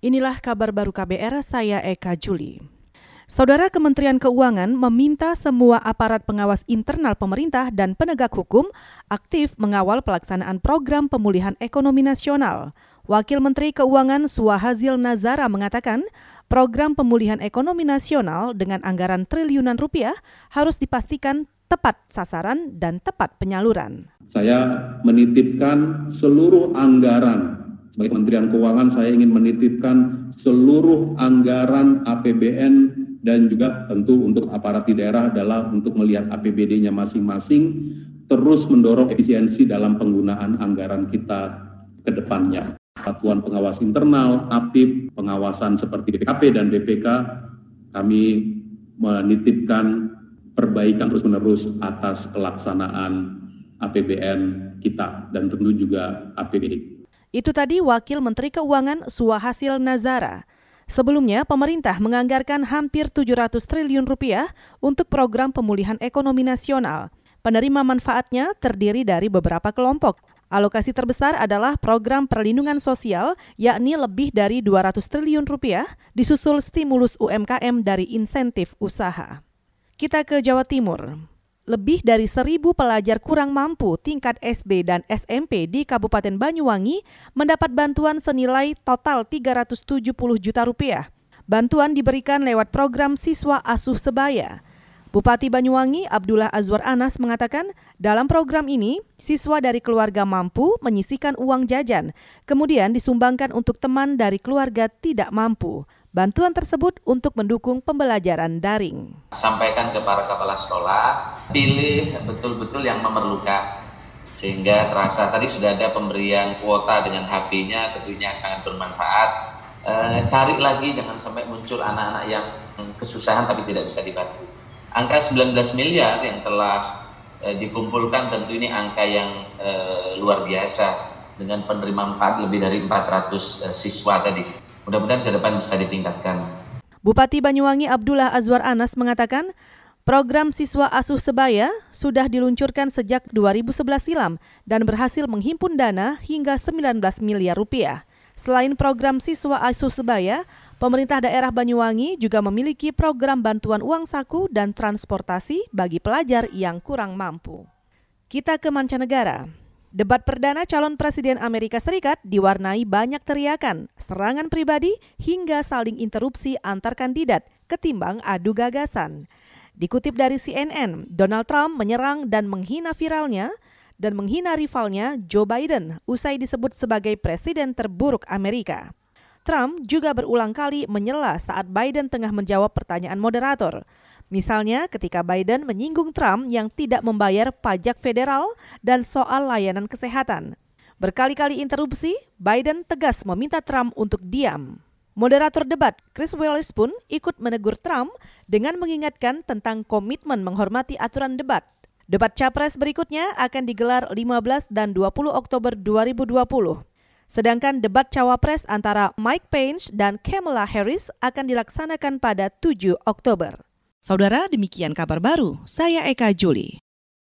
Inilah kabar baru KBR, saya Eka Juli. Saudara Kementerian Keuangan meminta semua aparat pengawas internal pemerintah dan penegak hukum aktif mengawal pelaksanaan program pemulihan ekonomi nasional. Wakil Menteri Keuangan Suahazil Nazara mengatakan, program pemulihan ekonomi nasional dengan anggaran triliunan rupiah harus dipastikan tepat sasaran dan tepat penyaluran. Saya menitipkan seluruh anggaran sebagai Kementerian Keuangan saya ingin menitipkan seluruh anggaran APBN dan juga tentu untuk aparat di daerah adalah untuk melihat APBD-nya masing-masing terus mendorong efisiensi dalam penggunaan anggaran kita ke depannya. Satuan pengawas internal, APIP, pengawasan seperti BPKP dan BPK, kami menitipkan perbaikan terus-menerus atas pelaksanaan APBN kita dan tentu juga APBD. Itu tadi Wakil Menteri Keuangan Suahasil Nazara. Sebelumnya, pemerintah menganggarkan hampir 700 triliun rupiah untuk program pemulihan ekonomi nasional. Penerima manfaatnya terdiri dari beberapa kelompok. Alokasi terbesar adalah program perlindungan sosial, yakni lebih dari 200 triliun rupiah, disusul stimulus UMKM dari insentif usaha. Kita ke Jawa Timur lebih dari seribu pelajar kurang mampu tingkat SD dan SMP di Kabupaten Banyuwangi mendapat bantuan senilai total 370 juta rupiah. Bantuan diberikan lewat program Siswa Asuh Sebaya. Bupati Banyuwangi Abdullah Azwar Anas mengatakan, dalam program ini, siswa dari keluarga mampu menyisikan uang jajan, kemudian disumbangkan untuk teman dari keluarga tidak mampu. Bantuan tersebut untuk mendukung pembelajaran daring. Sampaikan ke para kepala sekolah, pilih betul-betul yang memerlukan sehingga terasa tadi sudah ada pemberian kuota dengan HP-nya tentunya sangat bermanfaat. E, cari lagi jangan sampai muncul anak-anak yang kesusahan tapi tidak bisa dibantu. Angka 19 miliar yang telah e, dikumpulkan tentu ini angka yang e, luar biasa dengan penerima manfaat lebih dari 400 e, siswa tadi. Mudah-mudahan ke depan bisa ditingkatkan. Bupati Banyuwangi Abdullah Azwar Anas mengatakan, Program Siswa Asuh Sebaya sudah diluncurkan sejak 2011 silam dan berhasil menghimpun dana hingga 19 miliar rupiah. Selain program Siswa Asuh Sebaya, pemerintah daerah Banyuwangi juga memiliki program bantuan uang saku dan transportasi bagi pelajar yang kurang mampu. Kita ke mancanegara. Debat perdana calon presiden Amerika Serikat diwarnai banyak teriakan, serangan pribadi, hingga saling interupsi antar kandidat ketimbang adu gagasan. Dikutip dari CNN, Donald Trump menyerang dan menghina viralnya dan menghina rivalnya Joe Biden usai disebut sebagai presiden terburuk Amerika. Trump juga berulang kali menyela saat Biden tengah menjawab pertanyaan moderator. Misalnya ketika Biden menyinggung Trump yang tidak membayar pajak federal dan soal layanan kesehatan. Berkali-kali interupsi, Biden tegas meminta Trump untuk diam. Moderator debat Chris Wallace pun ikut menegur Trump dengan mengingatkan tentang komitmen menghormati aturan debat. Debat capres berikutnya akan digelar 15 dan 20 Oktober 2020. Sedangkan debat cawapres antara Mike Pence dan Kamala Harris akan dilaksanakan pada 7 Oktober. Saudara, demikian kabar baru. Saya Eka Juli.